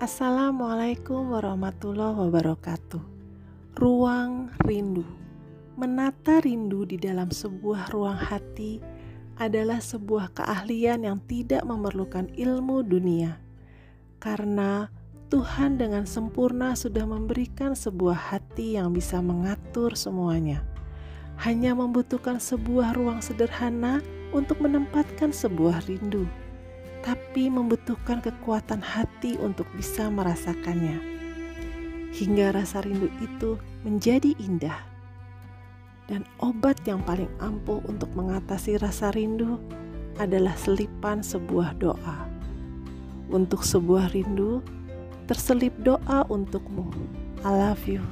Assalamualaikum warahmatullahi wabarakatuh. Ruang rindu. Menata rindu di dalam sebuah ruang hati adalah sebuah keahlian yang tidak memerlukan ilmu dunia. Karena Tuhan dengan sempurna sudah memberikan sebuah hati yang bisa mengatur semuanya. Hanya membutuhkan sebuah ruang sederhana untuk menempatkan sebuah rindu tapi membutuhkan kekuatan hati untuk bisa merasakannya. Hingga rasa rindu itu menjadi indah. Dan obat yang paling ampuh untuk mengatasi rasa rindu adalah selipan sebuah doa. Untuk sebuah rindu, terselip doa untukmu. I love you.